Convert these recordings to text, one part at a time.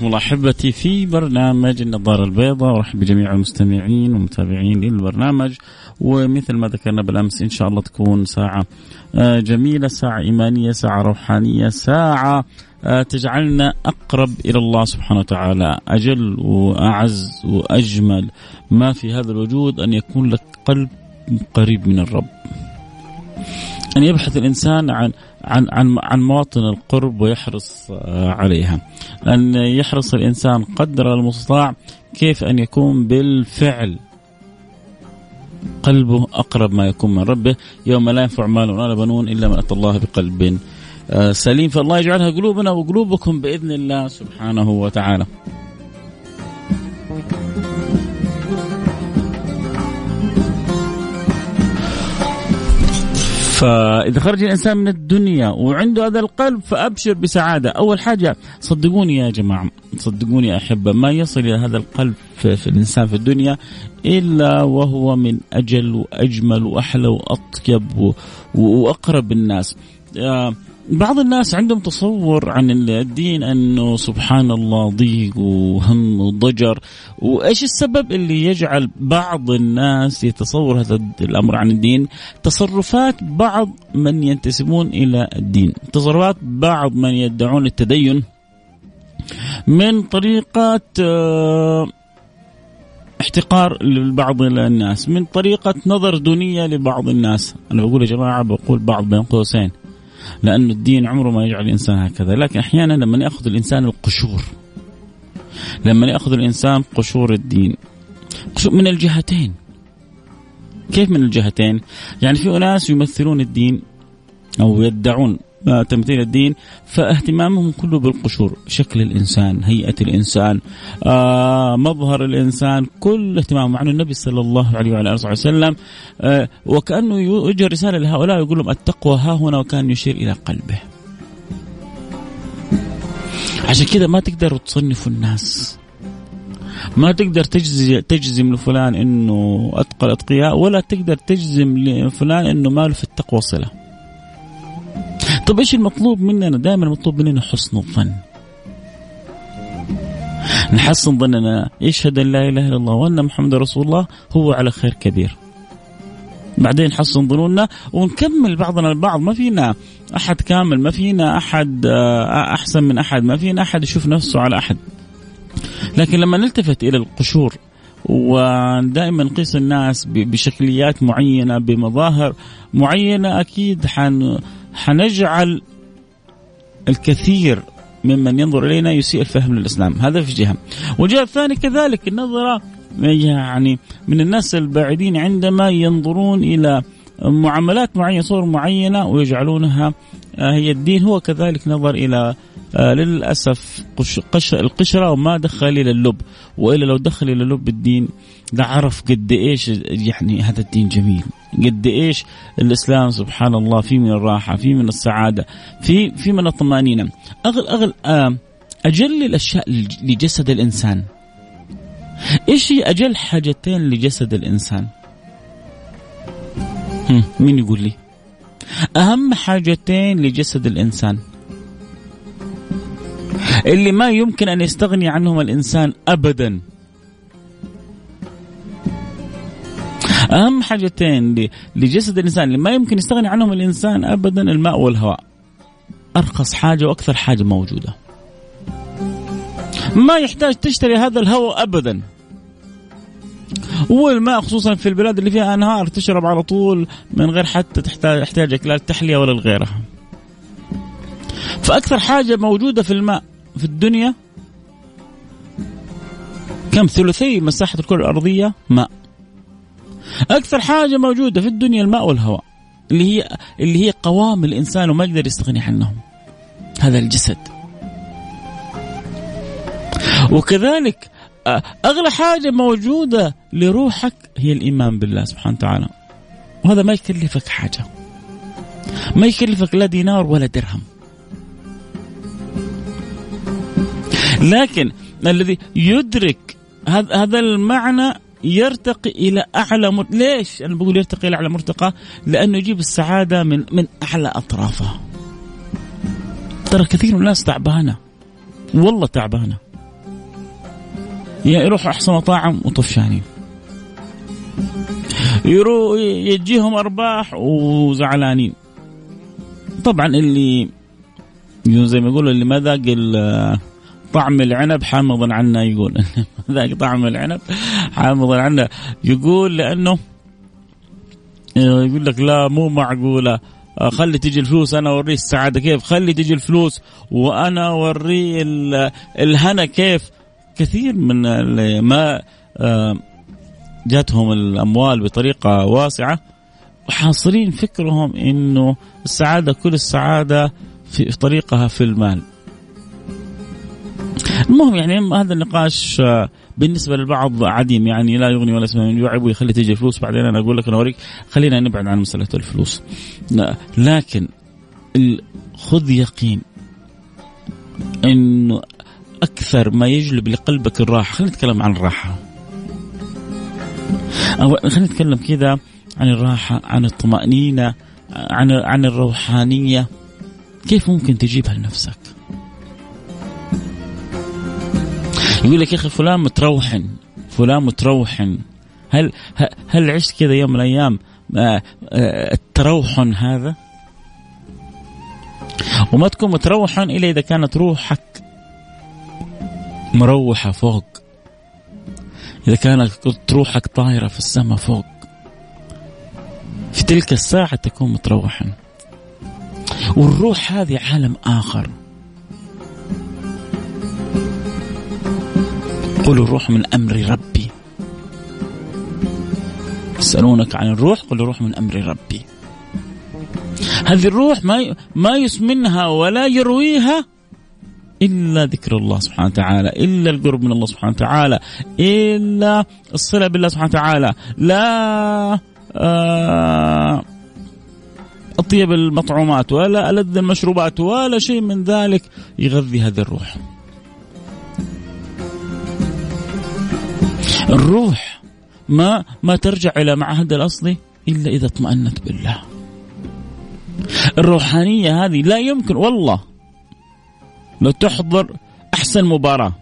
حياكم الله أحبتي في برنامج النظارة البيضاء. ورحب بجميع المستمعين والمتابعين للبرنامج. ومثل ما ذكرنا بالأمس إن شاء الله تكون ساعة آه، جميلة ساعة إيمانية ساعة روحانية ساعة آه، تجعلنا أقرب إلى الله سبحانه وتعالى أجل وأعز وأجمل. ما في هذا الوجود أن يكون لك قلب قريب من الرب. أن يبحث الإنسان عن عن عن عن مواطن القرب ويحرص آه، عليها. أن يحرص الإنسان قدر المستطاع كيف أن يكون بالفعل قلبه أقرب ما يكون من ربه يوم لا ينفع مال ولا بنون إلا من أتى الله بقلب آه، سليم. فالله يجعلها قلوبنا وقلوبكم بإذن الله سبحانه وتعالى. فإذا خرج الإنسان من الدنيا وعنده هذا القلب فأبشر بسعادة. أول حاجة صدقوني يا جماعة صدقوني يا أحبة ما يصل إلى هذا القلب في, في الإنسان في الدنيا إلا وهو من أجل وأجمل وأحلى وأطيب وأقرب الناس. بعض الناس عندهم تصور عن الدين أنه سبحان الله ضيق وهم وضجر. وإيش السبب اللي يجعل بعض الناس يتصور هذا الأمر عن الدين؟ تصرفات بعض من ينتسبون إلى الدين. تصرفات بعض من يدعون التدين من طريقة آه، احتقار لبعض الناس من طريقة نظر دونية لبعض الناس. أنا بقول يا جماعة بقول بعض بين قوسين. لأن الدين عمره ما يجعل الإنسان هكذا. لكن أحيانا لما يأخذ الإنسان القشور لما يأخذ الإنسان قشور الدين من الجهتين. كيف من الجهتين؟ يعني في أناس يمثلون الدين أو يدعون تمثيل الدين فاهتمامهم كله بالقشور شكل الإنسان هيئة الإنسان آه مظهر الإنسان كل اهتمامهم. مع النبي صلى الله عليه وعلى آله وسلم آه وكأنه يوجه رسالة لهؤلاء يقول لهم التقوى ها هنا وكان يشير إلى قلبه. عشان كذا ما تقدروا تصنفوا الناس. ما تقدر تجزم لفلان إنه أتقى الأتقياء ولا تقدر تجزم لفلان إنه ما له في التقوى صلة. طب إيش المطلوب مننا؟ دائما المطلوب مننا حسن الظن. نحسن ظننا يشهد أن لا إله إلا الله وأن محمد رسول الله هو على خير كبير. بعدين حسن ظنونا ونكمل بعضنا البعض ما فينا أحد كامل ما فينا أحد آه، أحسن من أحد ما فينا أحد يشوف نفسه على أحد لكن لما نلتفت إلى القشور ودائما نقيس الناس بشكليات معينة بمظاهر معينة أكيد حن حنجعل الكثير ممن ينظر إلينا يسيء الفهم للإسلام. هذا في جهة. والجهة الثانية كذلك النظرة يعني من الناس البعيدين عندما ينظرون إلى معاملات معينة صور معينة ويجعلونها آه، هي الدين. هو كذلك نظر إلى آه للأسف قش القشرة وما دخل إلى اللب. وإلا لو دخل إلى لب الدين لعرف قد إيش يعني هذا الدين جميل. قد إيش الإسلام سبحان الله في من الراحة في من السعادة في في من الطمأنينة. اغل اغل أجل الأشياء لجسد الإنسان. إيش هي أجل حاجتين لجسد الإنسان؟ مين يقول لي؟ أهم حاجتين لجسد الإنسان. اللي ما يمكن أن يستغني عنهم الإنسان ابدا. أهم حاجتين لجسد الإنسان اللي ما يمكن يستغني عنهم الإنسان ابدا الماء والهواء. أرخص حاجة وأكثر حاجة موجودة. ما يحتاج تشتري هذا الهواء ابدا. والماء خصوصا في البلاد اللي فيها أنهار تشرب على طول من غير حتى تحتاج تحتاجك لا التحليه ولا لغيرها. فأكثر حاجة موجودة في الماء في الدنيا كم ثلثي مساحة الكرة الأرضية ماء. أكثر حاجة موجودة في الدنيا الماء والهواء اللي هي اللي هي قوام الإنسان وما يقدر يستغني عنهم. هذا الجسد. وكذلك أغلى حاجة موجودة لروحك هي الإيمان بالله سبحانه وتعالى. وهذا ما يكلفك حاجة. ما يكلفك لا دينار ولا درهم. لكن الذي يدرك هذا المعنى يرتقي إلى أعلى مر... ليش؟ أنا بقول يرتقي إلى أعلى مرتقى؟ لأنه يجيب السعادة من من أعلى اطرافها ترى كثير من الناس تعبانة. والله تعبانة. يروح أحسن مطاعم وطفشانين يروح يجيهم أرباح وزعلانين. طبعا اللي زي ما يقولوا اللي ما ذاق طعم العنب حامضا عنا يقول. ذاق طعم العنب حامضا عنا يقول لأنه يقول لك لا مو معقولة. خلي تجي الفلوس أنا اوريه السعادة. كيف؟ خلي تجي الفلوس وأنا اوريه الهنا. كيف؟ كثير من ما آه، جاتهم الأموال بطريقة واسعة وحاصرين فكرهم إنه السعادة كل السعادة في طريقها في المال. المهم يعني هذا النقاش آه، بالنسبة للبعض عديم يعني لا يغني ولا يسمع من يعب ويخلي تجي الفلوس بعدين أنا أقول لك أنا أوريك خلينا نبعد عن مسألة الفلوس. لكن خذ يقين إنه أكثر ما يجلب لقلبك الراحة. خلينا نتكلم عن الراحة. أو خلينا نتكلم كذا عن الراحة عن الطمأنينة عن عن الروحانية. كيف ممكن تجيبها لنفسك؟ يقول لك يا أخي فلان متروحن فلان متروحن. هل هل عشت كذا يوم من الأيام؟ آه، آه، التروحن هذا؟ وما تكون متروحا إلا إذا كانت روحك مروحة فوق. إذا كانت روحك طايرة في السماء فوق. في تلك الساعة تكون متروحا. والروح هذه عالم آخر. قل الروح من أمر ربي. يسألونك عن الروح قل الروح من أمر ربي. هذه الروح ما ما يسمنها ولا يرويها إلا ذكر الله سبحانه وتعالى إلا القرب من الله سبحانه وتعالى إلا الصلة بالله سبحانه وتعالى لا آه أطيب المطعومات ولا ألذ المشروبات ولا شيء من ذلك يغذي هذه الروح. الروح ما ما ترجع إلى معهد الأصلي إلا إذا اطمأنت بالله. الروحانية هذه لا يمكن والله لو تحضر احسن مباراة.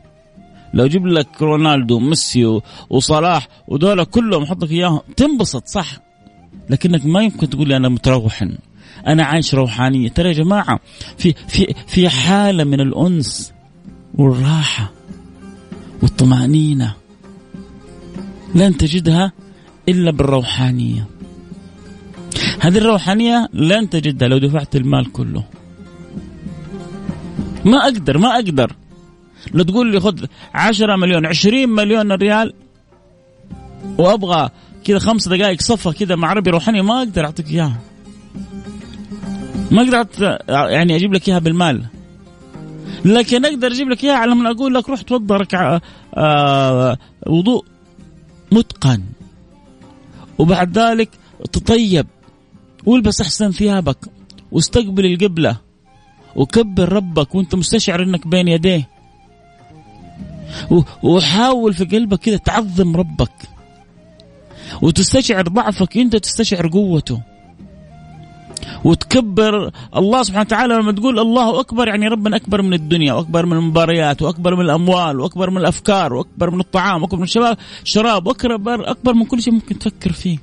لو أجيب لك رونالدو ميسي وصلاح ودول كلهم أحط لك إياهم تنبسط صح؟ لكنك ما يمكن تقول لي أنا متروح أنا عايش روحانية. ترى يا جماعة في في في حالة من الأنس والراحة والطمأنينة لن تجدها إلا بالروحانية. هذه الروحانية لن تجدها لو دفعت المال كله. ما أقدر ما أقدر. لو تقول لي خذ 10 مليون 20 مليون ريال وأبغى كذا خمس دقائق صفة كذا مع ربي روحاني ما أقدر أعطيك إياها. ما أقدر يعني أجيب لك إياها بالمال. لكن أقدر أجيب لك إياها على من أقول لك روح توضا ركعة آه وضوء متقن. وبعد ذلك تطيب. والبس أحسن ثيابك واستقبل القبلة. وكبر ربك وانت مستشعر انك بين يديه. وحاول في قلبك كذا تعظم ربك. وتستشعر ضعفك انت تستشعر قوته. وتكبر الله سبحانه وتعالى لما تقول الله أكبر يعني ربنا أكبر من الدنيا وأكبر من المباريات وأكبر من الأموال وأكبر من الأفكار وأكبر من الطعام وأكبر من الشباب. الشراب واكبر أكبر من كل شيء ممكن تفكر فيه.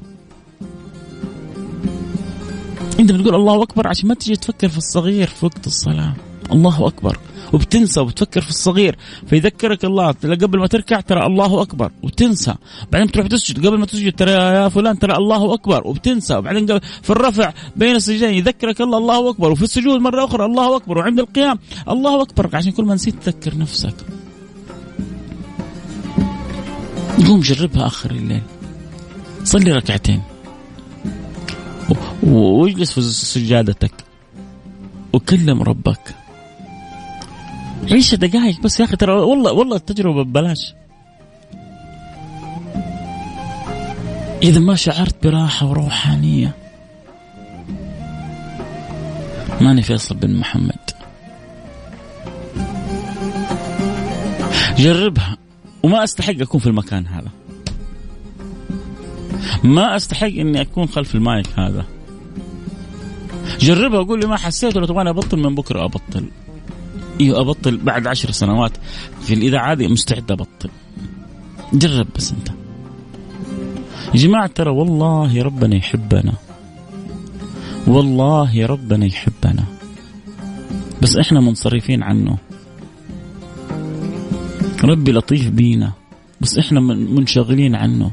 انت بتقول الله أكبر عشان ما تجي تفكر في الصغير في وقت الصلاة. الله أكبر. وبتنسى وبتفكر في الصغير. فيذكرك الله قبل ما تركع ترى الله أكبر. وتنسى. بعدين بتروح تسجد. قبل ما تسجد ترى يا فلان ترى الله أكبر. وبتنسى. وبعدين في الرفع بين السجدين يذكرك الله الله أكبر. وفي السجود مرة أخرى الله أكبر. وعند القيام الله أكبر. عشان كل ما نسيت تذكر نفسك. قوم جربها آخر الليل. صلي ركعتين. واجلس في سجادتك. وكلم ربك. عيش دقائق بس يا أخي ترى والله والله التجربة ببلاش. إذا ما شعرت براحة وروحانية. ماني فيصل بن محمد. جربها وما أستحق أكون في المكان هذا. ما أستحق إني أكون خلف المايك هذا. جربها وقول لي ما حسيت ولا تبغاني أبطل من بكرة أبطل. أيوه أبطل بعد عشر سنوات. في الإذاعة هذه مستعد أبطل. جرب بس أنت. يا جماعة ترى والله ربنا يحبنا. والله ربنا يحبنا. بس إحنا منصرفين عنه. ربي لطيف بينا. بس إحنا منشغلين عنه.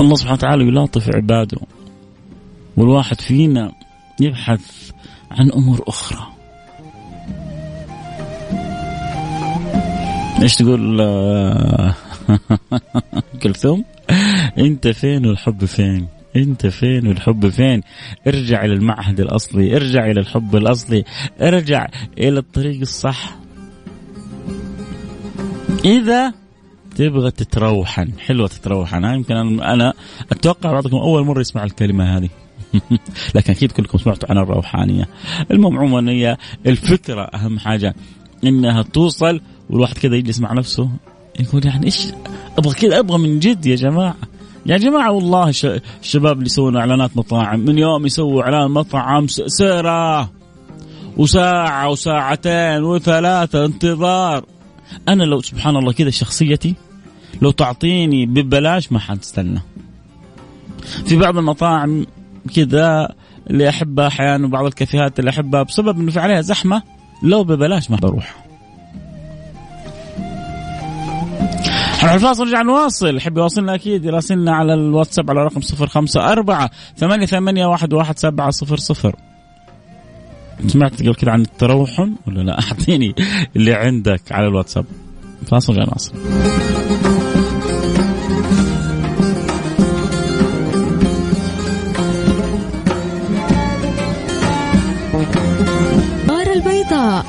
الله سبحانه وتعالى يلاطف عباده. والواحد فينا يبحث عن أمور أخرى. إيش تقول آه، كلثوم؟ أنت فين والحب فين؟ أنت فين والحب فين؟ ارجع إلى المعهد الأصلي ارجع إلى الحب الأصلي ارجع إلى الطريق الصح. إذا تبغى تتروحن. حلوة تتروحن. يمكن أنا أتوقع بعضكم أول مرة يسمع الكلمة هذه. لكن أكيد كلكم سمعتوا عن الروحانية. المهم عموما هي الفكرة أهم حاجة إنها توصل والواحد كذا يجلس مع نفسه يقول يعني إيش أبغى كذا أبغى من جد يا جماعة. يا جماعة والله الشباب اللي يسوون إعلانات مطاعم من يوم يسووا إعلان مطعم سيرة وساعة وساعتين وثلاثة انتظار. أنا لو سبحان الله كذا شخصيتي لو تعطيني ببلاش ما حتستنى. في بعض المطاعم كذا اللي أحبها أحيانا وبعض الكافيهات اللي أحبها بسبب إنه في عليها زحمة لو ببلاش ما بروح. نروح الفاصل نرجع نواصل يحب يواصلنا أكيد يراسلنا على الواتساب على رقم 054 ثمانية ثمانية واحد واحد سبعة صفر صفر. سمعت قبل كده عن التروحن ولا لا؟ أعطيني اللي عندك على الواتساب. فاصل نرجع نواصل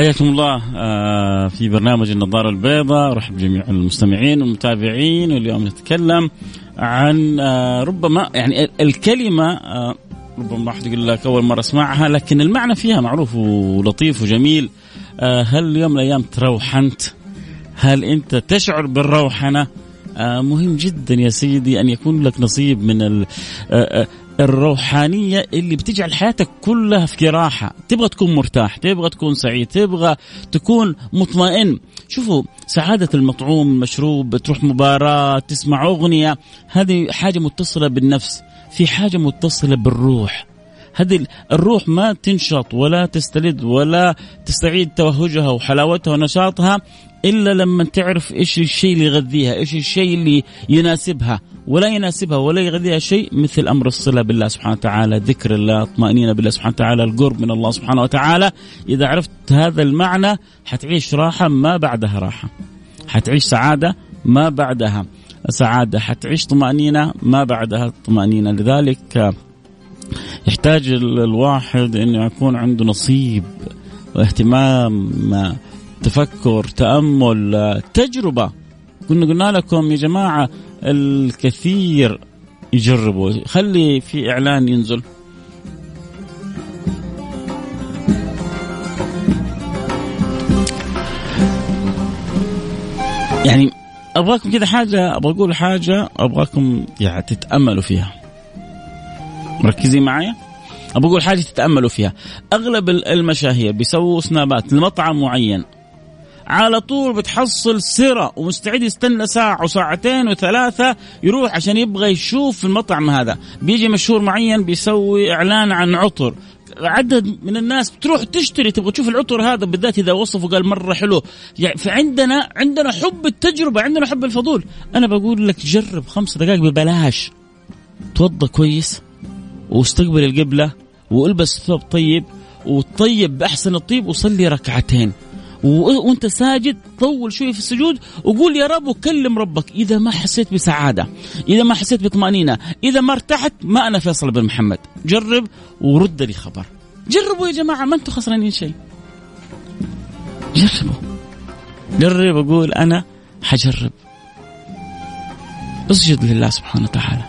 حياكم الله آه، في برنامج النظارة البيضاء. رحب جميع المستمعين والمتابعين. واليوم نتكلم عن آه، ربما يعني الكلمة آه، ربما واحد يقول لك أول مرة أسمعها لكن المعنى فيها معروف ولطيف وجميل. هل اليوم من الأيام تروحنت هل أنت تشعر بالروحنة مهم جدا يا سيدي أن يكون لك نصيب من الروحانية اللي بتجعل حياتك كلها في راحه تبغى تكون مرتاح تبغى تكون سعيد تبغى تكون مطمئن. شوفوا سعادة المطعوم المشروب تروح مباراة تسمع أغنية هذه حاجة متصلة بالنفس. في حاجة متصلة بالروح. هذه الروح ما تنشط ولا تستلذ ولا تستعيد توهجها وحلاوتها ونشاطها. إلا لما تعرف إيش الشيء اللي يغذيها، إيش الشيء اللي يناسبها، ولا يناسبها ولا يغذيها شيء مثل أمر الصله بالله سبحانه وتعالى، ذكر الله، طمانينه بالله سبحانه وتعالى، القرب من الله سبحانه وتعالى، إذا عرفت هذا المعنى حتعيش راحة ما بعدها راحة. حتعيش سعادة ما بعدها سعادة، حتعيش طمأنينة ما بعدها طمأنينة، لذلك يحتاج الواحد انه يكون عنده نصيب واهتمام تفكر تأمل تجربة. كنا قلنا لكم يا جماعة الكثير يجربوا. خلي في إعلان ينزل. يعني أبغاكم كذا حاجة؟ أبغى أقول حاجة أبغاكم يعني تتأملوا فيها. مركزين معايا؟ أبغى أقول حاجة تتأملوا فيها. أغلب المشاهير بيسووا سنابات لمطعم معين. على طول بتحصل سرة ومستعد يستنى ساعة وساعتين وثلاثة يروح عشان يبغى يشوف المطعم هذا. بيجي مشهور معين بيسوي إعلان عن عطر. عدد من الناس بتروح تشتري تبغى تشوف العطر هذا بالذات إذا وصفه قال مرة حلو. يعني فعندنا عندنا حب التجربة عندنا حب الفضول. أنا بقول لك جرب خمس دقائق ببلاش. توضى كويس واستقبل القبلة والبس ثوب طيب وطيب بأحسن الطيب وصلي ركعتين. وانت ساجد طول شوية في السجود وقول يا رب وكلم ربك إذا ما حسيت بسعادة إذا ما حسيت بطمانينه إذا ما ارتحت ما أنا فيصل بن محمد. جرب ورد لي خبر. جربوا يا جماعة ما أنتم خسرانين شيء. جربوا. جرب أقول أنا حجرب. اسجد لله سبحانه وتعالى.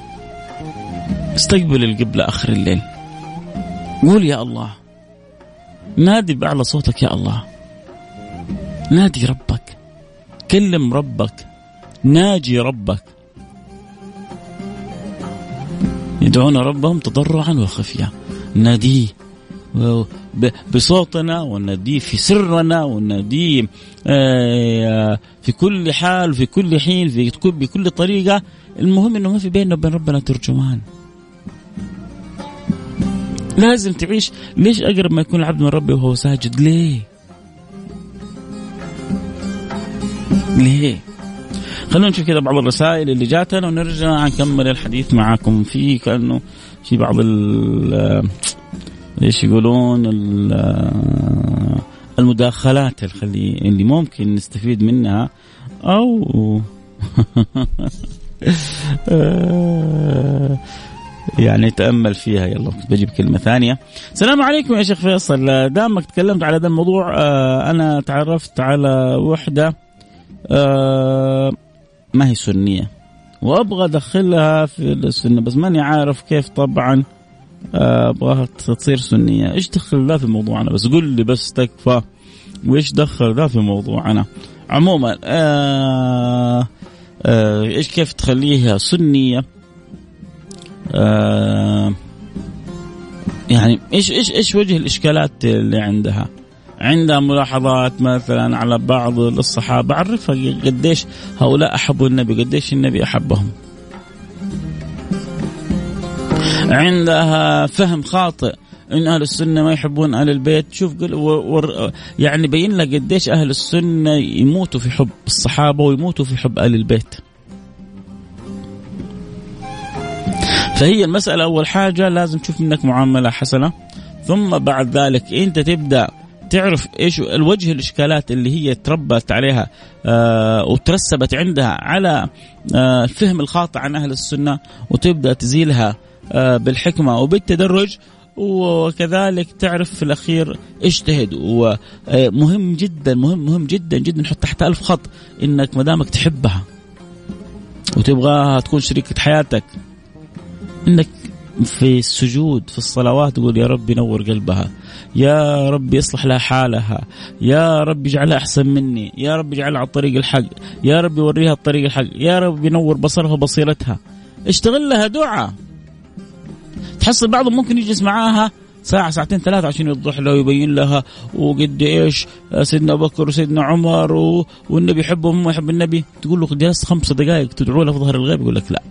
استقبل القبلة آخر الليل. قول يا الله نادي بأعلى صوتك يا الله. نادي ربك. كلم ربك. ناجي ربك. يدعون ربهم تضرعا وخفيا. ناديه. بصوتنا وناديه في سرنا وناديه آه، في كل حال في كل حين في بكل طريقة. المهم إنه ما في بيننا وبين ربنا ترجمان. لازم تعيش. ليش أقرب ما يكون العبد من ربي وهو ساجد؟ ليه؟ ليه؟ خلونا نشوف كذا بعض الرسائل اللي جاتنا ونرجع نكمل الحديث معاكم في كأنه في بعض ال إيش يقولون؟ المداخلات اللي اللي ممكن نستفيد منها أو يعني تأمل فيها. يلا بجيب كلمة ثانية. السلام عليكم يا شيخ فيصل. دامك تكلمت على هذا الموضوع آه، أنا تعرفت على وحدة آه، ما هي سنية. وأبغى أدخلها في السنة بس ماني عارف كيف طبعا آه، أبغاها تصير سنية. إيش دخل ذا في موضوعنا؟ بس قل لي بس تكفى. وإيش دخل ذا في موضوعنا؟ عموما آه آه إيش كيف تخليها سنية؟ آه يعني إيش إيش إيش وجه الإشكالات اللي عندها؟ عندها ملاحظات مثلا على بعض الصحابة عرفها قديش هؤلاء أحبوا النبي قديش النبي أحبهم. عندها فهم خاطئ إن أهل السنة ما يحبون أهل البيت. شوف قل يعني بين لك قديش أهل السنة يموتوا في حب الصحابة ويموتوا في حب أهل البيت. فهي المسألة أول حاجة لازم تشوف منك معاملة حسنة. ثم بعد ذلك إنت تبدأ تعرف إيش الوجه الإشكالات اللي هي تربت عليها آه وترسبت عندها على آه الفهم الخاطئ عن أهل السنة وتبدأ تزيلها آه بالحكمة وبالتدرج وكذلك تعرف في الأخير اجتهد ومهم جدا مهم مهم جدا جدا نحط تحت ألف خط إنك ما دامك تحبها وتبغاها تكون شريكة حياتك. إنك في السجود في الصلوات تقول يا رب نور قلبها. يا رب يصلح لها حالها. يا رب يجعلها أحسن مني. يا رب يجعلها على الطريق الحق. يا رب يوريها الطريق الحق. يا رب ينور بصرها وبصيرتها. اشتغل لها دعاء. تحصل بعضهم ممكن يجلس معاها ساعة ساعتين ثلاثة عشان يوضح لها ويبين لها وقد إيش سيدنا بكر وسيدنا عمر و... والنبي يحبهم وما يحب النبي. تقول له جلست خمس دقائق تدعو له في ظهر الغيب يقول لك لا.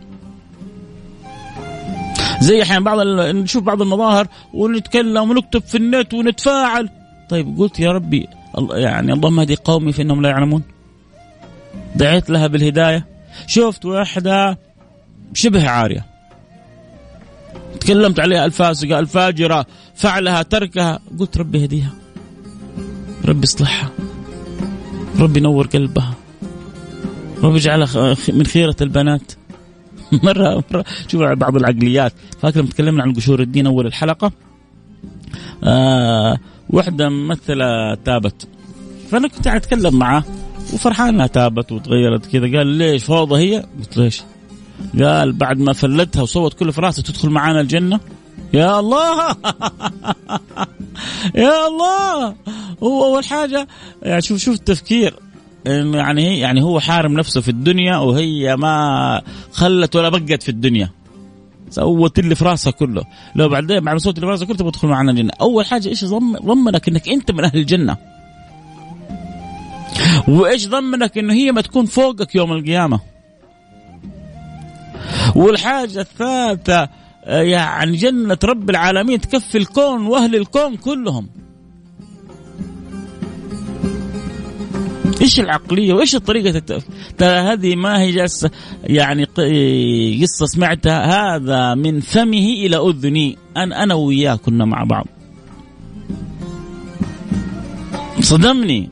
زي أحيانا بعض ال... نشوف بعض المظاهر ونتكلم ونكتب في النت ونتفاعل. طيب قلت يا ربي يعني اللهم اهدي قومي فانهم لا يعلمون. دعيت لها بالهداية. شفت واحدة شبه عارية. تكلمت عليها الفاسقة الفاجرة فعلها تركها. قلت ربي هديها ربي اصلحها. ربي نور قلبها. ربي اجعلها من خيرة البنات. مره مرة. شوف بعض العقليات. فاكر لما تكلمنا عن قشور الدين أول الحلقة؟ آه وحدة ممثلة تابت. فأنا كنت قاعد أتكلم معاه وفرحان انها تابت وتغيرت كذا. قال ليش؟ فوضى هي؟ قلت ليش؟ قال بعد ما فلتها وصوت كل في راسها تدخل معانا الجنة؟ يا الله! يا الله! هو أول حاجة يعني شوف شوف التفكير. يعني يعني هو حارم نفسه في الدنيا وهي ما خلت ولا بقت في الدنيا. سوت اللي في راسها كله. لو بعدين بعد صوت اللي في راسها كله تبغى تدخل معنا الجنة. أول حاجة إيش ضمنك إنك أنت من أهل الجنة؟ وإيش ضمنك إنه هي ما تكون فوقك يوم القيامة؟ والحاجة الثالثة يعني جنة رب العالمين تكفي الكون وأهل الكون كلهم. إيش العقلية وإيش الطريقة. ترى هذه ما هي جالسة يعني قصة سمعتها هذا من فمه إلى أذني. أنا أنا وياه كنا مع بعض. صدمني.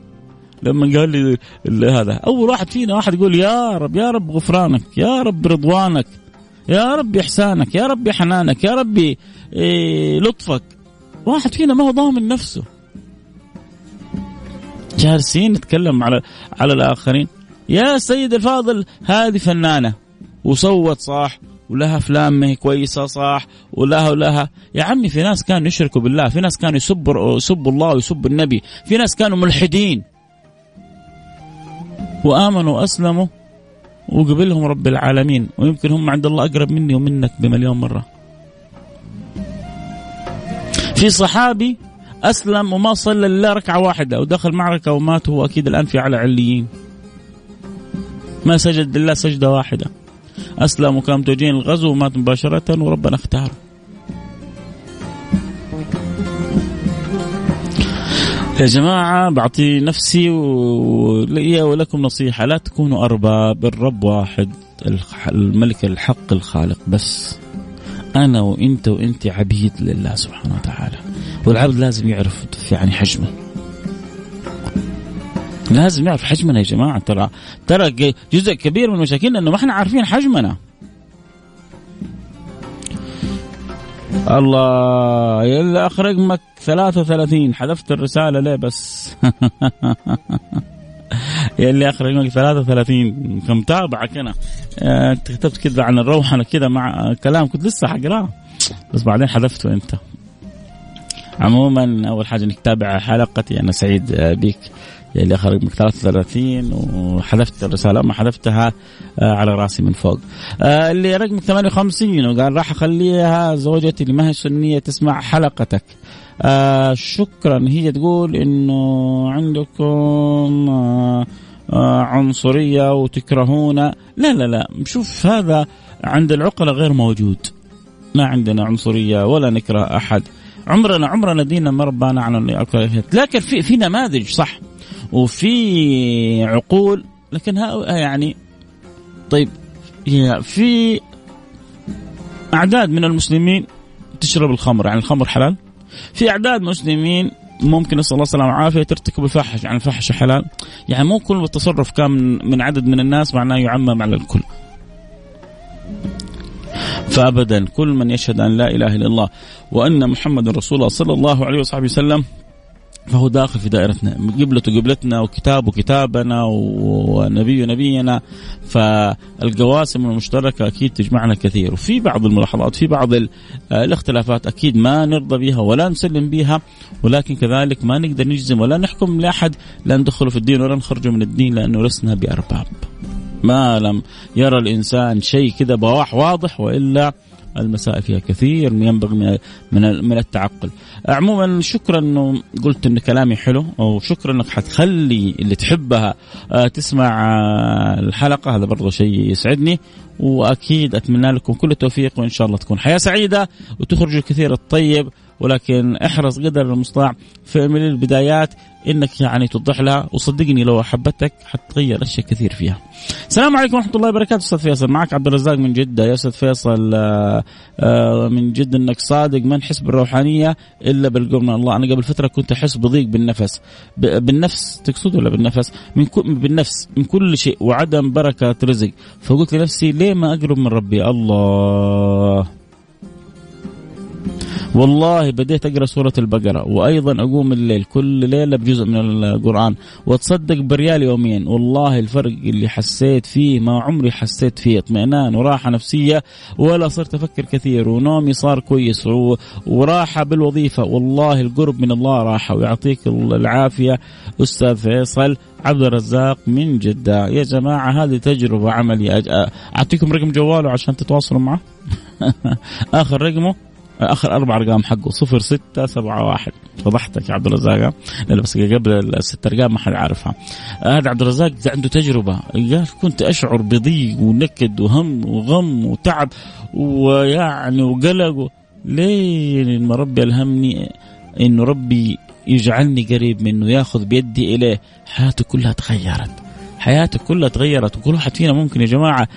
لما قال لي هذا أول واحد فينا واحد يقول يا رب يا رب غفرانك يا رب رضوانك يا رب إحسانك يا رب حنانك يا رب إيه لطفك. واحد فينا ما هو ضامن نفسه. جالسين نتكلم على على الآخرين. يا سيد الفاضل هذه فنانة. وصوت صح ولها أفلام ما هي كويسة صح ولها ولها. يا عمي في ناس كانوا يشركوا بالله في ناس كانوا يسبوا يسبوا الله ويسبوا النبي في ناس كانوا ملحدين. وآمنوا وأسلموا وقبلهم رب العالمين. ويمكن هم عند الله أقرب مني ومنك بمليون مرة. في صحابي أسلم وما صلى إلا ركعة واحدة ودخل معركة ومات هو أكيد الآن في على عليين. ما سجد لله سجدة واحدة. أسلم وكان متوجهين الغزو ومات مباشرة وربنا اختاره. يا جماعة بعطي نفسي ولي ولكم نصيحة. لا تكونوا أرباب الرب واحد الملك الحق الخالق بس. أنا وأنت وأنت عبيد لله سبحانه وتعالى. والعبد لازم يعرف يعني حجمه. لازم يعرف حجمنا يا جماعة. ترى ترى جزء كبير من مشاكلنا أنه ما إحنا عارفين حجمنا. الله يلا اخر رقمك 33 حذفت الرسالة ليه بس؟ يلي آخر رقمك 33 كمتابعك أنا آه، انت كتبت كذا عن الروحنة كذا مع كلام. كنت لسه حقراه بس بعدين حذفته أنت. عموما أول حاجة إنك تتابع حلقتي. أنا سعيد بك. اللي خرج من 33 وحذفت الرسالة. ما حذفتها آه، على راسي من فوق. آه، اللي رقم 58 وقال راح أخليها زوجتي اللي ما هي سنيه تسمع حلقتك. آه شكرا. هي تقول إنه عندكم آه آه عنصرية وتكرهون. لا لا لا. شوف هذا عند العقلاء غير موجود. ما عندنا عنصرية ولا نكره أحد. عمرنا عمرنا دينا ما ربانا على لكن في في نماذج صح. وفي عقول. لكن يعني طيب في أعداد من المسلمين تشرب الخمر. يعني الخمر حلال؟ في أعداد مسلمين ممكن نسأل الله السلامة والعافية ترتكب الفاحشة يعني الفاحشة حلال. يعني مو كل تصرف كان من عدد من الناس معناه يعمم على الكل. فابدا كل من يشهد أن لا إله إلا الله وأن محمد رسول الله صلى الله عليه وصحبه وسلم فهو داخل في دائرتنا قبلته قبلتنا وكتابه كتابنا ونبيه نبينا فالقواسم المشتركة أكيد تجمعنا كثير. وفي بعض الملاحظات في بعض الاختلافات أكيد ما نرضى بها ولا نسلم بها ولكن كذلك ما نقدر نجزم ولا نحكم لأحد لا ندخله في الدين ولا نخرجه من الدين لأنه لسنا بأرباب. ما لم يرى الإنسان شيء كذا بواح واضح وإلا المسائل فيها كثير ينبغي من من من التعقل. عموما شكرا إنه قلت إن كلامي حلو وشكرا إنك حتخلي اللي تحبها آه، تسمع آه، الحلقة هذا برضه شيء يسعدني وأكيد أتمنى لكم كل التوفيق وإن شاء الله تكون حياة سعيدة وتخرجوا الكثير الطيب ولكن احرص قدر المستطاع في من البدايات إنك يعني توضح لها وصدقني لو أحبتك حتغير أشياء كثير فيها. السلام عليكم ورحمة الله وبركاته أستاذ فيصل. معك عبد الرزاق من جدة. يا أستاذ فيصل آه، آه، من جد إنك صادق ما نحس بالروحانيه إلا بالقرب من الله، أنا قبل فترة كنت أحس بضيق بالنفس. بالنفس تقصد ولا بالنفس؟ من بالنفس من كل شيء. وعدم بركة رزق، فقلت لنفسي ليه ما أقرب من ربي؟ الله. والله بديت أقرأ سورة البقرة وأيضا أقوم الليل كل ليلة بجزء من القرآن وأتصدق بريال يوميا والله الفرق اللي حسيت فيه ما عمري حسيت فيه اطمئنان وراحة نفسية ولا صرت أفكر كثير ونومي صار كويس وراحة بالوظيفة. والله القرب من الله راحة ويعطيك العافية. أستاذ فيصل عبد الرزاق من جدة. يا جماعة هذه تجربة عملية. أعطيكم رقم جواله عشان تتواصلوا معه؟ آخر رقمه؟ آخر أربع أرقام حقه صفر ستة سبعة واحد. فضحتك يا عبد الرزاق لا بس قبل الست أرقام ما حد عارفها هذا عبد الرزاق عنده تجربة. قال كنت أشعر بضيق ونكد وهم وغم وتعب ويعني وقلق. ليه ما ربي ألهمني إنه ربي يجعلني قريب منه ياخذ بيدي إليه. حياته كلها تغيرت. حياته كلها تغيرت وكل واحد فينا ممكن يا جماعة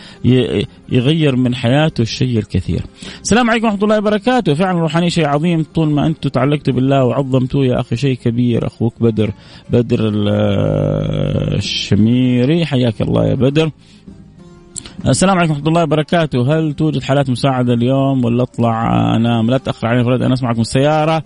يغير من حياته الشيء الكثير. السلام عليكم ورحمة الله وبركاته، فعلا الروحانيه شيء عظيم طول ما أنتم تعلقتوا بالله وعظمتوه يا أخي شيء كبير أخوك بدر بدر الشميري حياك الله يا بدر. السلام عليكم ورحمة الله وبركاته، هل توجد حالات مساعدة اليوم ولا أطلع أنام؟ لا تأخر علي فرد أنا أسمعكم السيارة آه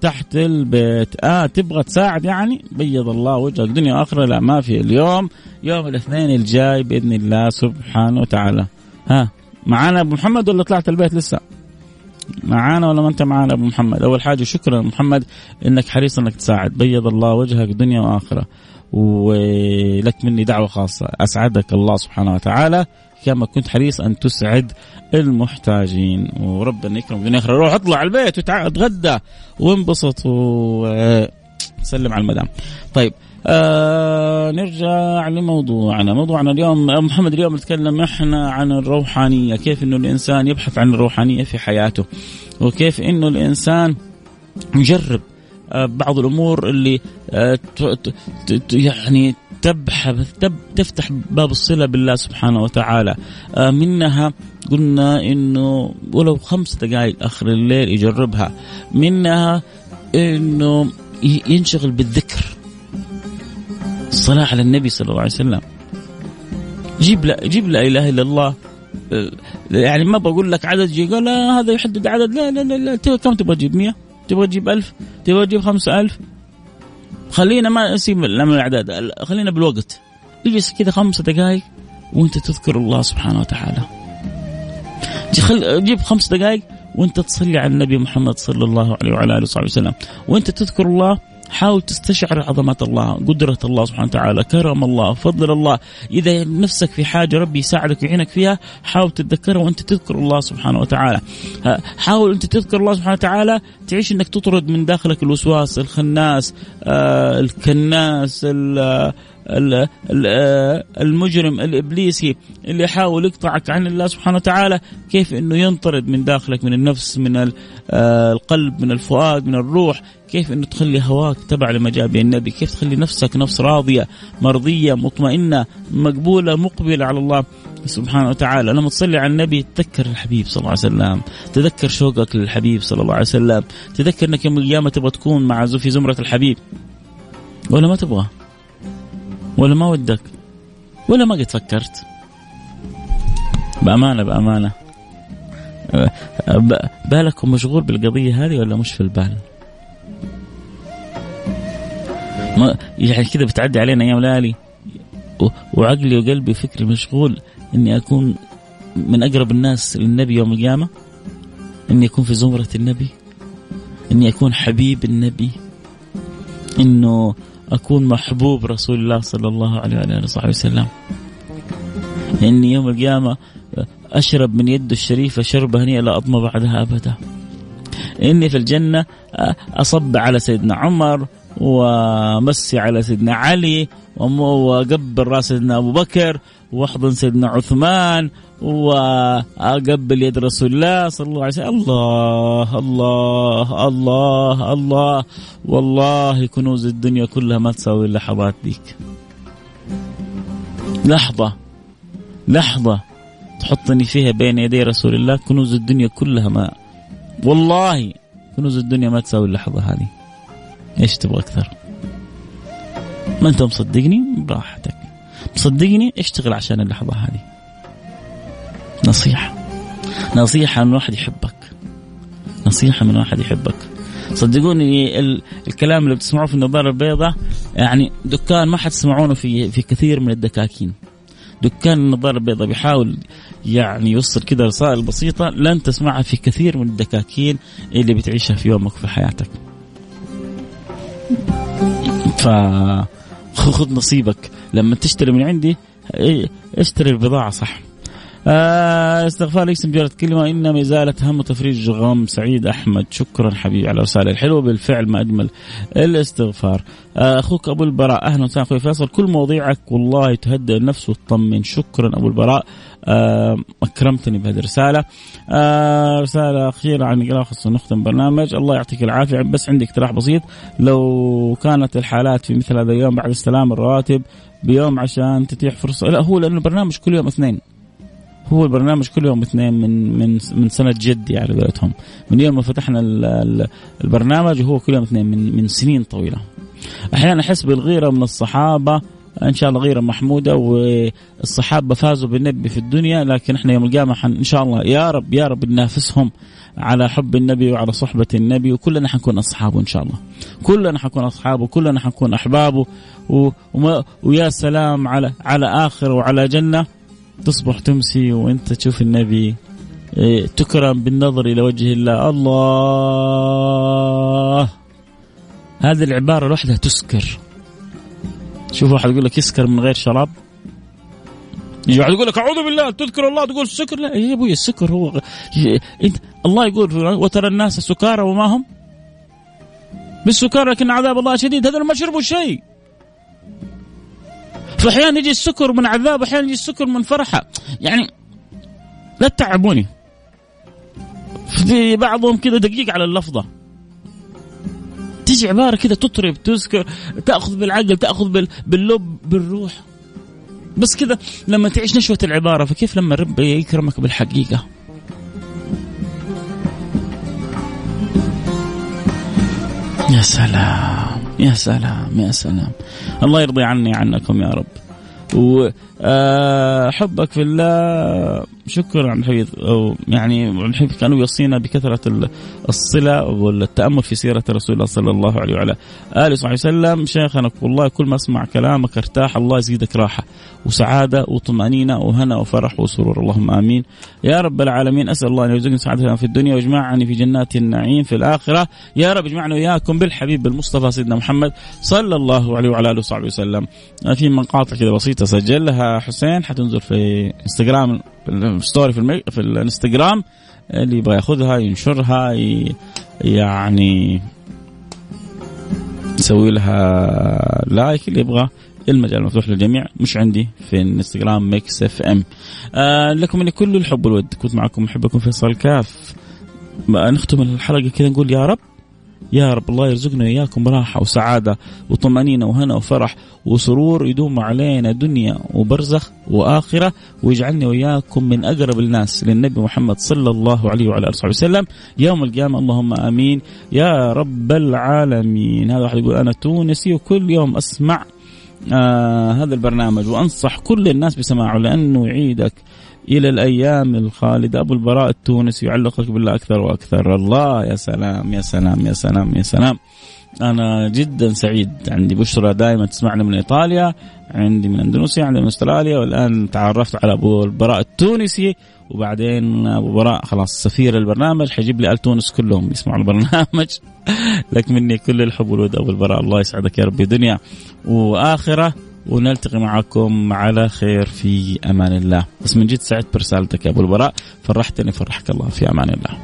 تحت البيت. آه تبغى تساعد يعني؟ بيض الله وجهك دنيا اخره لا ما في اليوم. يوم الاثنين الجاي بإذن الله سبحانه وتعالى. ها معانا أبو محمد ولا طلعت البيت لسه؟ معانا ولا ما أنت معانا أبو محمد؟ أول حاجة شكرا محمد إنك حريص إنك تساعد. بيض الله وجهك دنيا وآخرة. ولك مني دعوة خاصة. أسعدك الله سبحانه وتعالى. كما كنت حريص أن تسعد المحتاجين. وربنا يكرم الدنيا اخره روح اطلع على البيت وتغدى وانبسط وسلم على المدام. طيب آه نرجع لموضوعنا. موضوعنا اليوم محمد اليوم نتكلم إحنا عن الروحانية. كيف إنه الإنسان يبحث عن الروحانية في حياته وكيف إنه الإنسان يجرب آه بعض الأمور اللي آه يعني تبحث تب تفتح باب الصلة بالله سبحانه وتعالى. آه منها قلنا إنه ولو خمس دقائق آخر الليل يجربها. منها إنه ينشغل بالذكر. الصلاة على النبي صلى الله عليه وسلم. جيب لا جيب لا إله إلا الله. آه، يعني ما بقول لك عدد جي قال لا هذا يحدد عدد. لا لا لا, لا. كم تبغى تجيب؟ 100 تبغى تجيب 1000 تبغى تجيب 5000 خلينا ما نسيب من الأعداد خلينا بالوقت. اجلس كذا خمسة دقائق وأنت تذكر الله سبحانه وتعالى. جيب خمس دقائق وأنت تصلي على النبي محمد صلى الله عليه وعلى آله وصحبه وسلم. وأنت تذكر الله حاول تستشعر عظمة الله قدرة الله سبحانه وتعالى كرم الله فضل الله. إذا نفسك في حاجة ربي يساعدك ويعينك فيها حاول تتذكرها وأنت تذكر الله سبحانه وتعالى. حاول أنت تذكر الله سبحانه وتعالى تعيش أنك تطرد من داخلك الوسواس الخناس آه الكناس المجرم الإبليسي اللي يحاول يقطعك عن الله سبحانه وتعالى كيف إنه ينطرد من داخلك من النفس من آه، القلب من الفؤاد من الروح؟ كيف إنه تخلي هواك تبع لما جاء به النبي؟ كيف تخلي نفسك نفس راضية مرضية مطمئنة مقبولة مقبلة على الله سبحانه وتعالى؟ لما تصلي على النبي تذكر الحبيب صلى الله عليه وسلم تذكر شوقك للحبيب صلى الله عليه وسلم تذكر إنك يوم القيامة تبغى تكون مع في زمرة الحبيب ولا ما تبغى؟ ولا ما ودك؟ ولا ما قد فكرت؟ بأمانة بأمانة. بالك مشغول بالقضية هذه ولا مش في البال؟ ما يعني كذا بتعدي علينا أيام ليالي وعقلي وقلبي وفكري مشغول إني أكون من أقرب الناس للنبي يوم القيامة؟ إني أكون في زمرة النبي؟ إني أكون حبيب النبي؟ إنه أكون محبوب رسول الله صلى الله عليه وآله وصحبه وسلم. إني يوم القيامة أشرب من يده الشريفة شربة هنيئة لا أضمى بعدها أبدا. إني في الجنة أصب على سيدنا عمر ومسي على سيدنا علي وقبل رأس سيدنا أبو بكر واحضن سيدنا عثمان وأقبل يد رسول الله صلى الله عليه وسلم. الله الله الله الله. والله كنوز الدنيا كلها ما تساوي اللحظات ديك. لحظة لحظة تحطني فيها بين يدي رسول الله كنوز الدنيا كلها ما والله كنوز الدنيا ما تساوي اللحظة هذه. إيش تبغى أكثر؟ ما أنت مصدقني؟ براحتك. مصدقني اشتغل عشان اللحظة هذه. نصيحة. نصيحة أن الواحد يحبك. نصيحة من واحد يحبك. صدقوني الكلام اللي بتسمعوه في النظارة البيضاء يعني دكان ما حتسمعونه في في كثير من الدكاكين. دكان النظارة البيضاء بيحاول يعني يوصل كذا رسائل بسيطة لن تسمعها في كثير من الدكاكين اللي بتعيشها في يومك في حياتك. ف خذ نصيبك. لما تشتري من عندي اشتري البضاعة صح. آه استغفار اسم جارة كلمة. إنما إزالة هم وتفريج غم. سعيد أحمد شكرا حبيبي على الرسالة الحلوة. بالفعل ما أجمل الاستغفار. آه أخوك أبو البراء أهلا وسهلا أخوي فيصل. كل مواضيعك والله تهدئ النفس وتطمن. شكرا أبو البراء. آه أكرمتني بهذه الرسالة. آه رسالة أخيرة عن قراءة خصوصا نختم برنامج. الله يعطيك العافية. بس عندي اقتراح بسيط. لو كانت الحالات في مثل هذا اليوم بعد استلام الرواتب بيوم عشان تتيح فرصة. لا هو لأنه البرنامج كل يوم اثنين. هو البرنامج كل يوم اثنين من من من سنة جدي على قولتهم. من يوم ما فتحنا البرنامج وهو كل يوم اثنين من من سنين طويلة. أحيانا أحس بالغيرة من الصحابة. إن شاء الله غيرة محمودة والصحابة فازوا بالنبي في الدنيا لكن إحنا يوم القيامة إن شاء الله يا رب يا رب ننافسهم على حب النبي وعلى صحبة النبي وكلنا حنكون أصحابه إن شاء الله. كلنا حنكون أصحابه كلنا حنكون أحبابه و... وما... ويا سلام على على آخر وعلى جنة. تصبح تمسي وانت تشوف النبي إيه، تكرم بالنظر إلى وجه الله. الله! هذه العبارة لوحدها تسكر. شوف واحد يقول لك يسكر من غير شراب. يجي واحد يقول لك أعوذ بالله تذكر الله تقول السكر لا يا أبوي السكر هو انت الله يقول وترى الناس سكارى وما هم؟ بالسكارى لكن عذاب الله شديد. هذول ما شربوا شيء فاحيانا يجي السكر من عذاب أحيانا يجي السكر من فرحة. يعني لا تتعبوني. في بعضهم كذا دقيق على اللفظة. تيجي عبارة كذا تطرب تذكر تأخذ بالعقل تأخذ باللب بالروح. بس كذا لما تعيش نشوة العبارة فكيف لما الرب يكرمك بالحقيقة؟ يا سلام. يا سلام يا سلام. الله يرضي عني عنكم يا رب. وحبك في الله. شكرا الحبيب أو يعني الحبيب كانوا يوصينا بكثرة الصلة والتأمل في سيرة رسول الله صلى الله عليه وعلى آله وصحبه وسلم. شيخنا والله كل ما اسمع كلامك ارتاح الله يزيدك راحة وسعادة وطمأنينة وهنا وفرح وسرور. اللهم آمين. يا رب العالمين أسأل الله أن يرزقني سعادتنا في الدنيا ويجمعني في جنات النعيم في الآخرة. يا رب اجمعنا وإياكم بالحبيب المصطفى سيدنا محمد صلى الله عليه وعلى آله وصحبه وسلم. في مقاطع كذا بسيطة سجلها حسين حتنزل في انستغرام story في, المي... في الإنستغرام اللي يبغى ياخذها ينشرها ي... يعني يسوي لها like اللي يبغى المجال مفتوح للجميع مش عندي في الانستغرام Mix FM آه لكم مني كل الحب والود كنت معكم محبكم فيصل كاف. نختم الحلقة كذا نقول يا رب يا رب الله يرزقنا اياكم راحة وسعادة وطمأنينة وهنا وفرح وسرور يدوم علينا دنيا وبرزخ وآخرة ويجعلني وإياكم من أقرب الناس للنبي محمد صلى الله عليه وعلى آله وصحبه وسلم. يوم القيامة اللهم آمين. يا رب العالمين. هذا واحد يقول أنا تونسي وكل يوم أسمع آه هذا البرنامج وأنصح كل الناس بسماعه لأنه يعيدك. إلى الأيام الخالدة. أبو البراء التونسي يعلقك بالله أكثر وأكثر. الله يا سلام يا سلام يا سلام يا سلام. أنا جدا سعيد. عندي بشرى دائما تسمعنا من إيطاليا عندي من أندونيسيا عندي من أستراليا والآن تعرفت على أبو البراء التونسي. وبعدين أبو براء خلاص سفير البرنامج. حيجيب لي آل تونس كلهم يسمعوا البرنامج. لك مني كل الحب والود أبو البراء. الله يسعدك يا رب. دنيا. وآخرة ونلتقي معكم على خير في أمان الله. بس من جد سعدت برسالتك يا أبو البراء فرحتني فرحك الله في أمان الله.